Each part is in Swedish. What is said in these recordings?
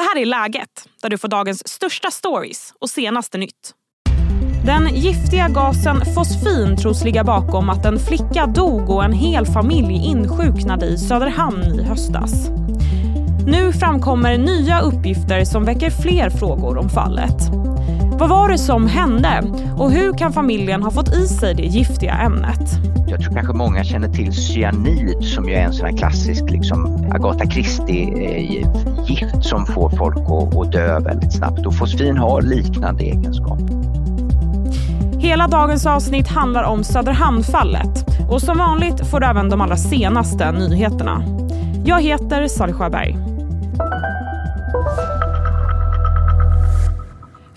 Det här är Läget, där du får dagens största stories och senaste nytt. Den giftiga gasen fosfin tros ligga bakom att en flicka dog och en hel familj insjuknade i Söderhamn i höstas. Nu framkommer nya uppgifter som väcker fler frågor om fallet. Vad var det som hände och hur kan familjen ha fått i sig det giftiga ämnet? Jag tror kanske många känner till cyanid som ju är en sån här klassisk liksom Agatha Christie-gift som får folk att, att dö väldigt snabbt och fosfin har liknande egenskaper. Hela dagens avsnitt handlar om Söderhamnfallet och som vanligt får du även de allra senaste nyheterna. Jag heter Sally Sjöberg.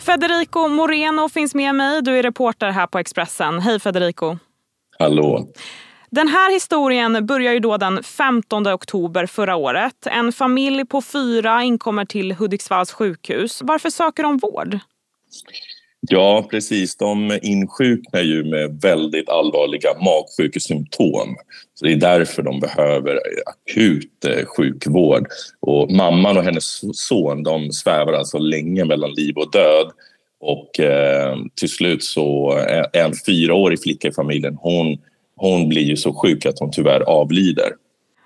Federico Moreno finns med mig. Du är reporter här på Expressen. Hej Federico. Hallå. Den här historien börjar ju då den 15 oktober förra året. En familj på fyra inkommer till Hudiksvalls sjukhus. Varför söker de vård? Ja, precis. De insjuknar ju med väldigt allvarliga magsjukesymptom. Så det är därför de behöver akut eh, sjukvård. Och mamman och hennes son de svävar alltså länge mellan liv och död. Och eh, till slut så eh, en fyraårig flicka i familjen hon, hon blir ju så sjuk att hon tyvärr avlider.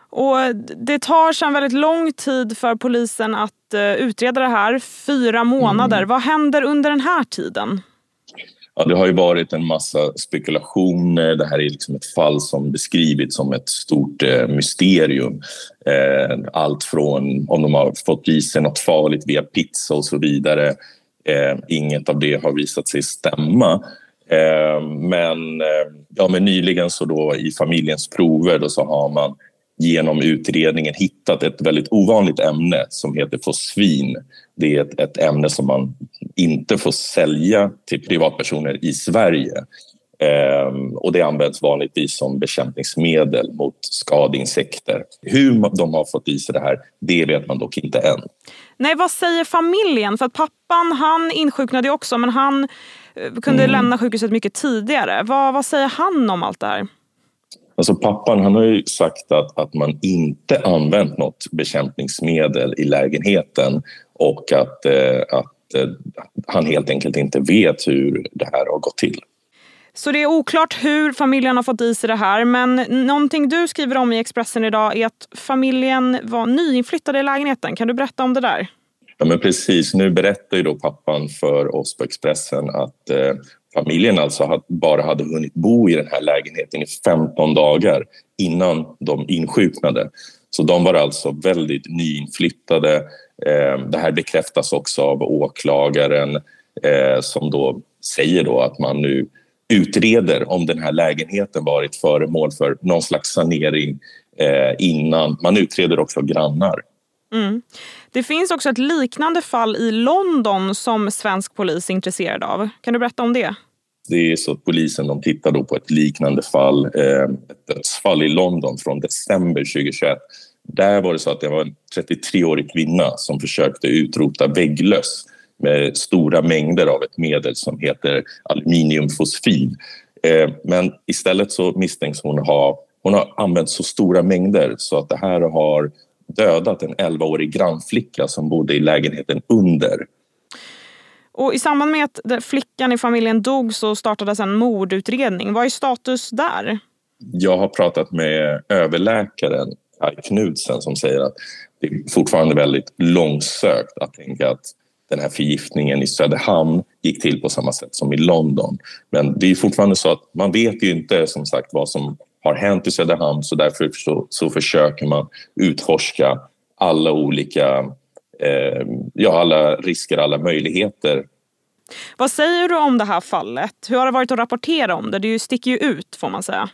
Och det tar sedan väldigt lång tid för polisen att uh, utreda det här. Fyra månader. Mm. Vad händer under den här tiden? Ja, det har ju varit en massa spekulationer. Det här är liksom ett fall som beskrivits som ett stort eh, mysterium. Eh, allt från om de har fått i sig något farligt via pizza och så vidare. Eh, inget av det har visat sig stämma. Eh, men, eh, ja, men nyligen så då i familjens prover då så har man genom utredningen hittat ett väldigt ovanligt ämne som heter fosfin. Det är ett, ett ämne som man inte får sälja till privatpersoner i Sverige. Ehm, och det används vanligtvis som bekämpningsmedel mot skadeinsekter. Hur de har fått i sig det här, det vet man dock inte än. Nej, vad säger familjen? För att pappan han insjuknade också men han eh, kunde mm. lämna sjukhuset mycket tidigare. Vad, vad säger han om allt det här? Alltså pappan han har ju sagt att, att man inte använt något bekämpningsmedel i lägenheten och att, eh, att eh, han helt enkelt inte vet hur det här har gått till. Så det är oklart hur familjen har fått i sig det här men någonting du skriver om i Expressen idag är att familjen var nyinflyttade i lägenheten. Kan du berätta om det där? Ja men precis, nu berättar ju då pappan för oss på Expressen att eh, familjen alltså bara hade hunnit bo i den här lägenheten i 15 dagar innan de insjuknade. Så de var alltså väldigt nyinflyttade. Ehm, det här bekräftas också av åklagaren eh, som då säger då att man nu utreder om den här lägenheten varit föremål för någon slags sanering eh, innan. Man utreder också grannar. Mm. Det finns också ett liknande fall i London som svensk polis är intresserad av. Kan du berätta om det? Det är så att polisen de tittar då på ett liknande fall, eh, ett dödsfall i London från december 2021. Där var det så att det var en 33-årig kvinna som försökte utrota vägglöss med stora mängder av ett medel som heter aluminiumfosfid. Eh, men istället så misstänks hon ha hon har använt så stora mängder så att det här har dödat en 11-årig grannflicka som bodde i lägenheten under. Och I samband med att flickan i familjen dog så startades en mordutredning. Vad är status där? Jag har pratat med överläkaren Kaj Knudsen som säger att det är fortfarande väldigt långsökt att tänka att den här förgiftningen i Söderhamn gick till på samma sätt som i London. Men det är fortfarande så att man vet ju inte som sagt vad som har hänt i Söderhamn så därför så, så försöker man utforska alla olika ja, alla risker, alla möjligheter. Vad säger du om det här fallet? Hur har det varit att rapportera om det? Det sticker ju ut får man säga.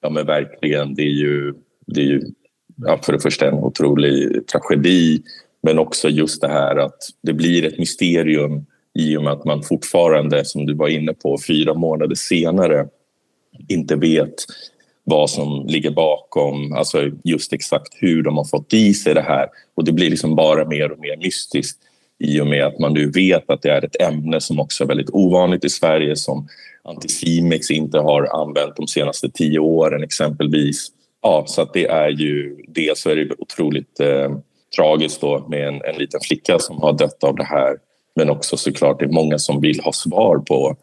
Ja men verkligen. Det är ju, det är ju ja, för det första en otrolig tragedi men också just det här att det blir ett mysterium i och med att man fortfarande, som du var inne på, fyra månader senare inte vet vad som ligger bakom, alltså just exakt hur de har fått i sig det här. Och det blir liksom bara mer och mer mystiskt i och med att man nu vet att det är ett ämne som också är väldigt ovanligt i Sverige som Anticimex inte har använt de senaste tio åren exempelvis. Ja, så att det är ju dels så är det otroligt eh, tragiskt då med en, en liten flicka som har dött av det här. Men också såklart det är många som vill ha svar på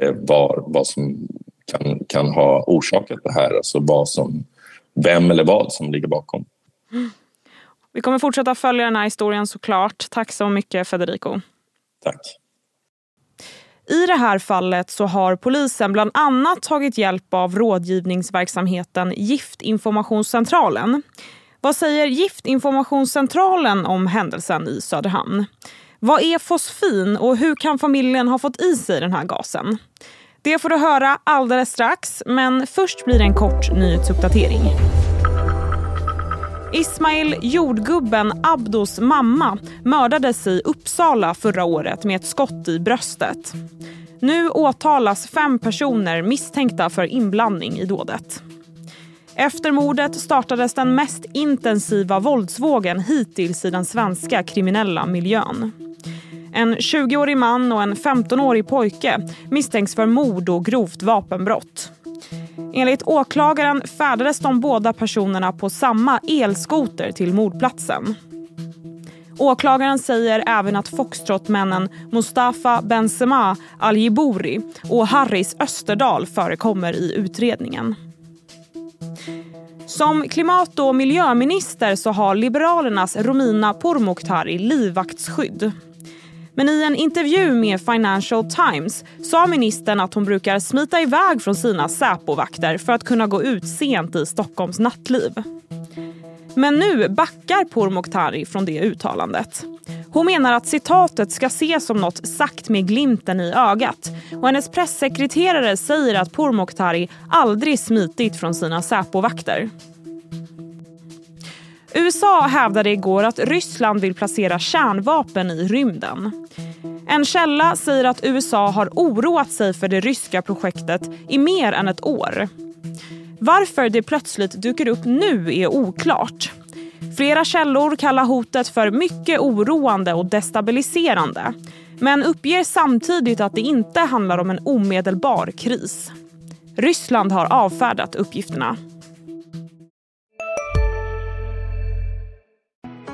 eh, var, vad som kan, kan ha orsakat det här. Alltså vad som, vem eller vad som ligger bakom. Vi kommer fortsätta följa den här historien såklart. Tack så mycket Federico. Tack. I det här fallet så har polisen bland annat tagit hjälp av rådgivningsverksamheten Giftinformationscentralen. Vad säger Giftinformationscentralen om händelsen i Söderhamn? Vad är fosfin och hur kan familjen ha fått i sig den här gasen? Det får du höra alldeles strax, men först blir det en kort nyhetsuppdatering. Ismail jordgubben Abdos mamma mördades i Uppsala förra året med ett skott i bröstet. Nu åtalas fem personer misstänkta för inblandning i dådet. Efter mordet startades den mest intensiva våldsvågen hittills i den svenska kriminella miljön. En 20-årig man och en 15-årig pojke misstänks för mord och grovt vapenbrott. Enligt åklagaren färdades de båda personerna på samma elskoter till mordplatsen. Åklagaren säger även att foxtrotmännen Mustafa Benzema Aljibori och Harris Österdal förekommer i utredningen. Som klimat och miljöminister så har Liberalernas Romina Pourmokhtari livvaktsskydd. Men i en intervju med Financial Times sa ministern att hon brukar smita iväg från sina Säpovakter för att kunna gå ut sent i Stockholms nattliv. Men nu backar Pourmokhtari från det uttalandet. Hon menar att citatet ska ses som något sagt med glimten i ögat och hennes pressekreterare säger att Pourmokhtari aldrig smitit från sina Säpovakter. USA hävdade igår att Ryssland vill placera kärnvapen i rymden. En källa säger att USA har oroat sig för det ryska projektet i mer än ett år. Varför det plötsligt dyker upp nu är oklart. Flera källor kallar hotet för mycket oroande och destabiliserande men uppger samtidigt att det inte handlar om en omedelbar kris. Ryssland har avfärdat uppgifterna.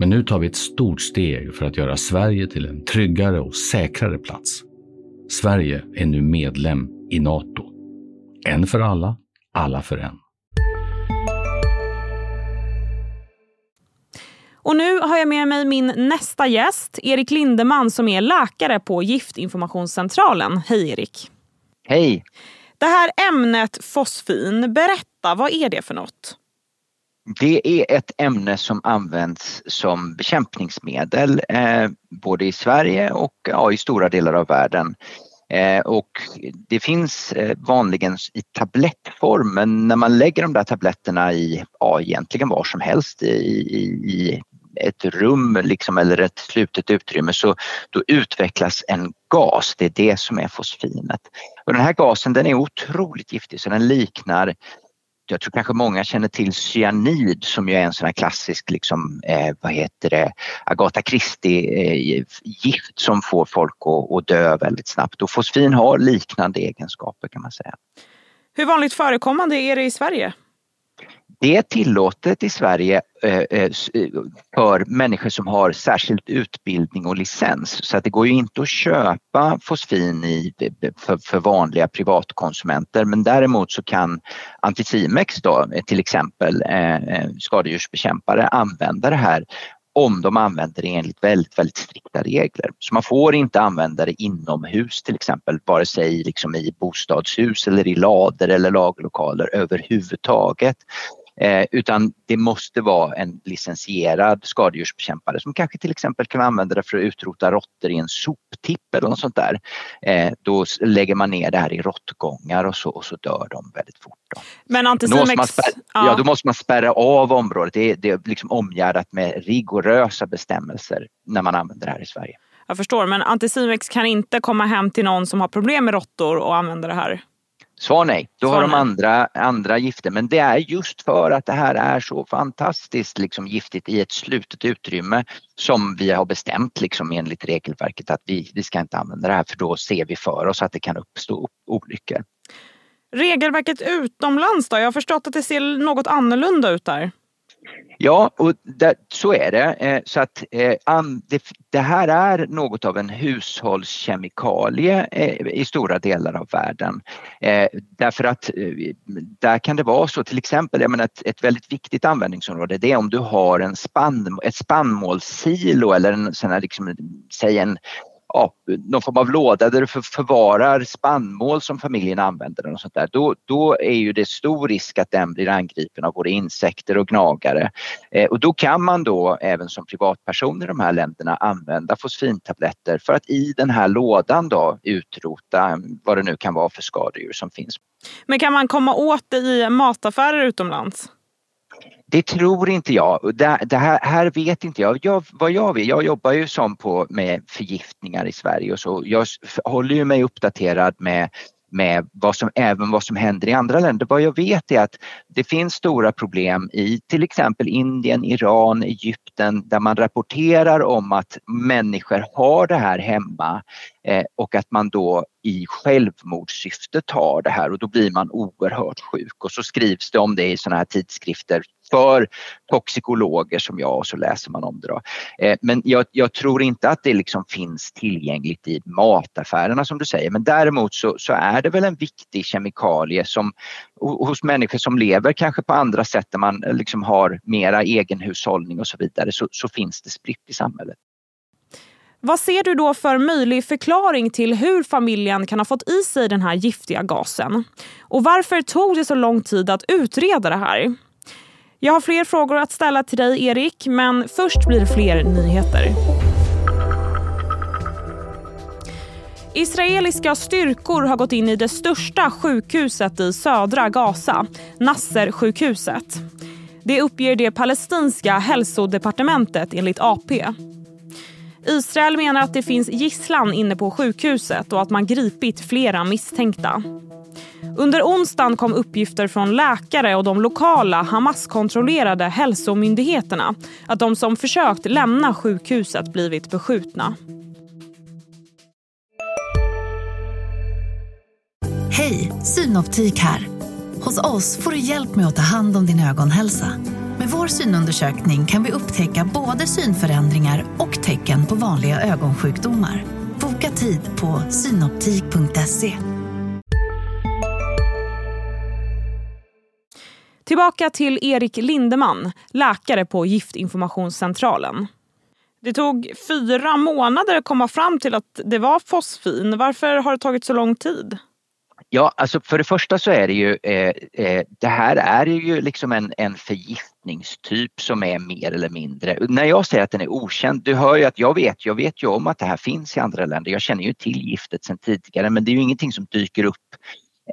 Men nu tar vi ett stort steg för att göra Sverige till en tryggare och säkrare plats. Sverige är nu medlem i Nato. En för alla, alla för en. Och nu har jag med mig min nästa gäst, Erik Lindeman som är läkare på Giftinformationscentralen. Hej Erik! Hej! Det här ämnet fosfin, berätta, vad är det för något? Det är ett ämne som används som bekämpningsmedel eh, både i Sverige och ja, i stora delar av världen. Eh, och det finns eh, vanligen i tablettform men när man lägger de där tabletterna i ja, egentligen var som helst i, i, i ett rum liksom, eller ett slutet utrymme så då utvecklas en gas, det är det som är fosfinet. Och den här gasen den är otroligt giftig så den liknar jag tror kanske många känner till cyanid som ju är en sån här klassisk liksom, eh, vad heter det, Agatha Christie-gift eh, som får folk att, att dö väldigt snabbt och fosfin har liknande egenskaper kan man säga. Hur vanligt förekommande är det i Sverige? Det är tillåtet i Sverige eh, eh, eh, för människor som har särskild utbildning och licens. Så att det går ju inte att köpa fosfin i, för, för vanliga privatkonsumenter. Men däremot så kan Anticimex då, till exempel skadedjursbekämpare använda det här om de använder det enligt väldigt, väldigt strikta regler. Så man får inte använda det inomhus till exempel, vare sig liksom i bostadshus eller i lader eller lagerlokaler överhuvudtaget. Eh, utan det måste vara en licensierad skadedjursbekämpare som kanske till exempel kan använda det för att utrota råttor i en soptipp eller något sånt där. Eh, då lägger man ner det här i råttgångar och så, och så dör de väldigt fort. Då. Men Anticimex... Då ja. ja, då måste man spärra av området. Det är, det är liksom omgärdat med rigorösa bestämmelser när man använder det här i Sverige. Jag förstår, men Anticimex kan inte komma hem till någon som har problem med råttor och använda det här? Svar nej. Då Svar har de andra, andra gifter. Men det är just för att det här är så fantastiskt liksom, giftigt i ett slutet utrymme som vi har bestämt liksom, enligt regelverket att vi, vi ska inte använda det här för då ser vi för oss att det kan uppstå olyckor. Regelverket utomlands då? Jag har förstått att det ser något annorlunda ut där. Ja, och det, så är det. Eh, så att, eh, det, här är något av en hushållskemikalie eh, i stora delar av världen. Därför att där kan det vara så, till exempel, jag menar ett, ett väldigt viktigt användningsområde det är om du har en spann, ett spannmålssilo eller en sån här, liksom, säg en ja, någon form av låda där du förvarar spannmål som familjen använder och sånt där, då, då är ju det stor risk att den blir angripen av både insekter och gnagare. Eh, och då kan man då även som privatperson i de här länderna använda fosfintabletter för att i den här lådan då utrota vad det nu kan vara för skadedjur som finns. Men kan man komma åt det i mataffärer utomlands? Det tror inte jag. Det, det här, här, vet inte jag. jag. Vad jag vet, jag jobbar ju som på med förgiftningar i Sverige och så. Jag håller ju mig uppdaterad med med vad som, även vad som händer i andra länder. Vad jag vet är att det finns stora problem i till exempel Indien, Iran, Egypten där man rapporterar om att människor har det här hemma eh, och att man då i självmordssyfte tar det här och då blir man oerhört sjuk och så skrivs det om det i sådana här tidskrifter för toxikologer som jag och så läser man om det. Då. Eh, men jag, jag, tror inte att det liksom finns tillgängligt i mataffärerna som du säger men däremot så, så är det väl en viktig kemikalie som hos människor som lever kanske på andra sätt där man liksom har mera egenhushållning och så vidare så, så finns det spritt i samhället. Vad ser du då för möjlig förklaring till hur familjen kan ha fått i sig den här giftiga gasen? Och varför tog det så lång tid att utreda det här? Jag har fler frågor att ställa till dig, Erik, men först blir det fler nyheter. Israeliska styrkor har gått in i det största sjukhuset i södra Gaza, Nasser-sjukhuset. Det uppger det palestinska hälsodepartementet enligt AP. Israel menar att det finns gisslan inne på sjukhuset och att man gripit flera misstänkta. Under onsdagen kom uppgifter från läkare och de lokala Hamas-kontrollerade hälsomyndigheterna att de som försökt lämna sjukhuset blivit beskjutna. Hej, Synoptik här. Hos oss får du hjälp med att ta hand om din ögonhälsa. Vår synundersökning kan vi upptäcka både synförändringar och tecken på vanliga ögonsjukdomar. Boka tid på synoptik.se. Tillbaka till Erik Lindeman, läkare på Giftinformationscentralen. Det tog fyra månader att komma fram till att det var fosfin. Varför har det tagit så lång tid? Ja, alltså för det första så är det ju, eh, eh, det här är ju liksom en, en förgiftningstyp som är mer eller mindre, när jag säger att den är okänd, du hör ju att jag vet, jag vet ju om att det här finns i andra länder, jag känner ju till giftet sedan tidigare men det är ju ingenting som dyker upp.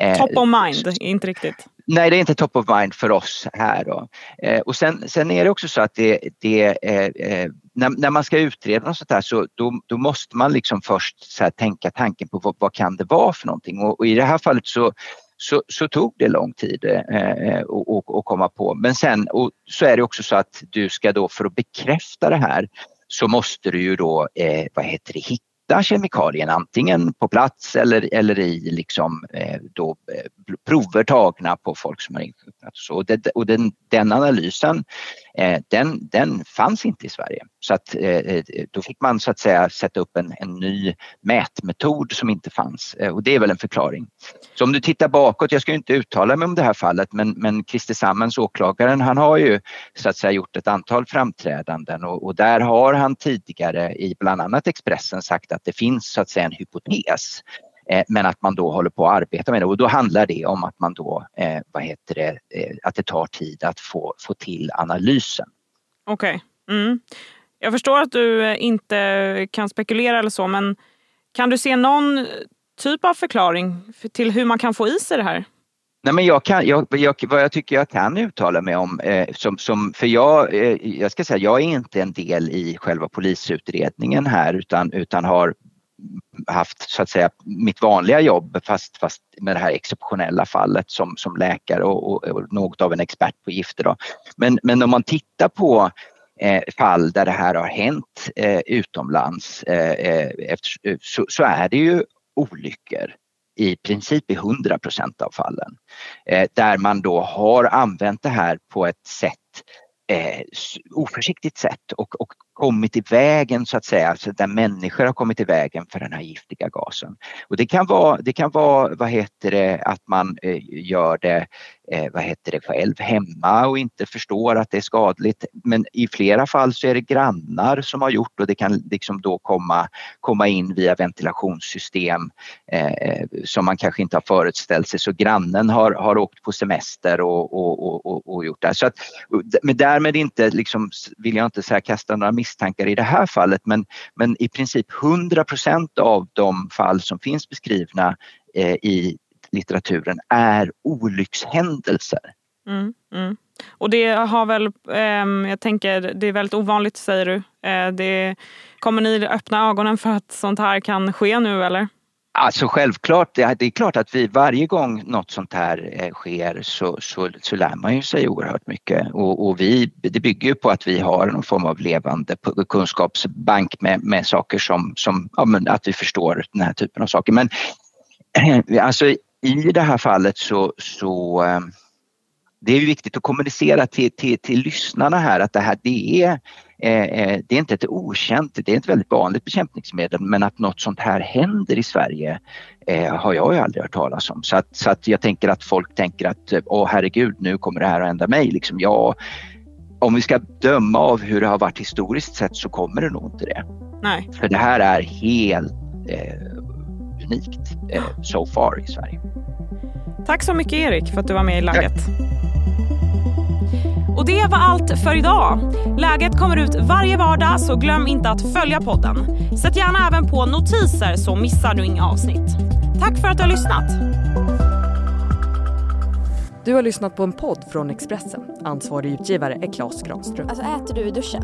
Eh, top of mind, inte riktigt. Nej, det är inte top of mind för oss här. Då. Eh, och sen, sen är det också så att det, det eh, när, när, man ska utreda något sånt här så då, då måste man liksom först så tänka tanken på vad, vad, kan det vara för någonting och, och i det här fallet så så, så, tog det lång tid eh, att komma på. Men sen och så är det också så att du ska då för att bekräfta det här så måste du ju då eh, vad heter det, hitta kemikalien antingen på plats eller, eller i liksom, eh, då, eh, prover tagna på folk som har insjuknat. Och, det, och den, den analysen eh, Eh, den, den fanns inte i Sverige. Så att, eh, eh, då fick man så att säga sätta upp en, en ny mätmetod som inte fanns eh, och det är väl en förklaring. Så om du tittar bakåt, jag ska inte uttala mig om det här fallet men, men Christer Sammens, åklagaren, han har ju så att säga gjort ett antal framträdanden och, och där har han tidigare i bland annat Expressen sagt att det finns så att säga en hypotes men att man då håller på att arbeta med det och då handlar det om att man då, eh, vad heter det, eh, att det tar tid att få, få till analysen. Okej. Okay. Mm. Jag förstår att du inte kan spekulera eller så men kan du se någon typ av förklaring till hur man kan få i sig det här? Nej, men jag kan, jag, jag, vad jag tycker jag kan uttala mig om, eh, som, som, för jag, eh, jag ska säga, jag är inte en del i själva polisutredningen här utan, utan har haft så att säga mitt vanliga jobb fast, fast med det här exceptionella fallet som, som läkare och, och, och något av en expert på gifter. Då. Men, men om man tittar på eh, fall där det här har hänt eh, utomlands eh, eh efter, så, så, är det ju olyckor i princip i 100 procent av fallen. Eh, där man då har använt det här på ett sätt eh, oförsiktigt sätt och, och kommit i vägen så att säga, alltså där människor har kommit i vägen för den här giftiga gasen. Och det kan vara, det kan vara vad heter det, att man eh, gör det eh, vad heter det, själv hemma och inte förstår att det är skadligt. Men i flera fall så är det grannar som har gjort och det kan liksom då komma, komma in via ventilationssystem eh, som man kanske inte har föreställt sig. Så grannen har, har åkt på semester och, och, och, och gjort det. Så att, men därmed inte, liksom, vill jag inte säga kasta några misstankar i det här fallet men, men i princip 100 procent av de fall som finns beskrivna eh, i litteraturen är olyckshändelser. Mm, mm. Och det har väl, eh, jag tänker, det är väldigt ovanligt säger du. Eh, det, kommer ni öppna ögonen för att sånt här kan ske nu eller? Alltså självklart, det är klart att vi varje gång något sånt här eh, sker så, så, så lär man ju sig oerhört mycket och, och vi, det bygger ju på att vi har någon form av levande kunskapsbank med, med saker som, som ja, att vi förstår den här typen av saker. Men alltså i det här fallet så, så eh, det är viktigt att kommunicera till, till, till lyssnarna här att det här det är, eh, eh, det är inte ett okänt, det är ett väldigt vanligt bekämpningsmedel men att något sånt här händer i Sverige eh, har jag ju aldrig hört talas om. Så att, så att jag tänker att folk tänker att åh herregud nu kommer det här att hända mig. Liksom, ja, om vi ska döma av hur det har varit historiskt sett så kommer det nog inte det. Nej. För det här är helt eh, unikt eh, so far i Sverige. Tack så mycket Erik för att du var med i Läget. Och det var allt för idag. Läget kommer ut varje vardag så glöm inte att följa podden. Sätt gärna även på notiser så missar du inga avsnitt. Tack för att du har lyssnat. Du har lyssnat på en podd från Expressen. Ansvarig utgivare är Klas Granström. Alltså äter du i duschen?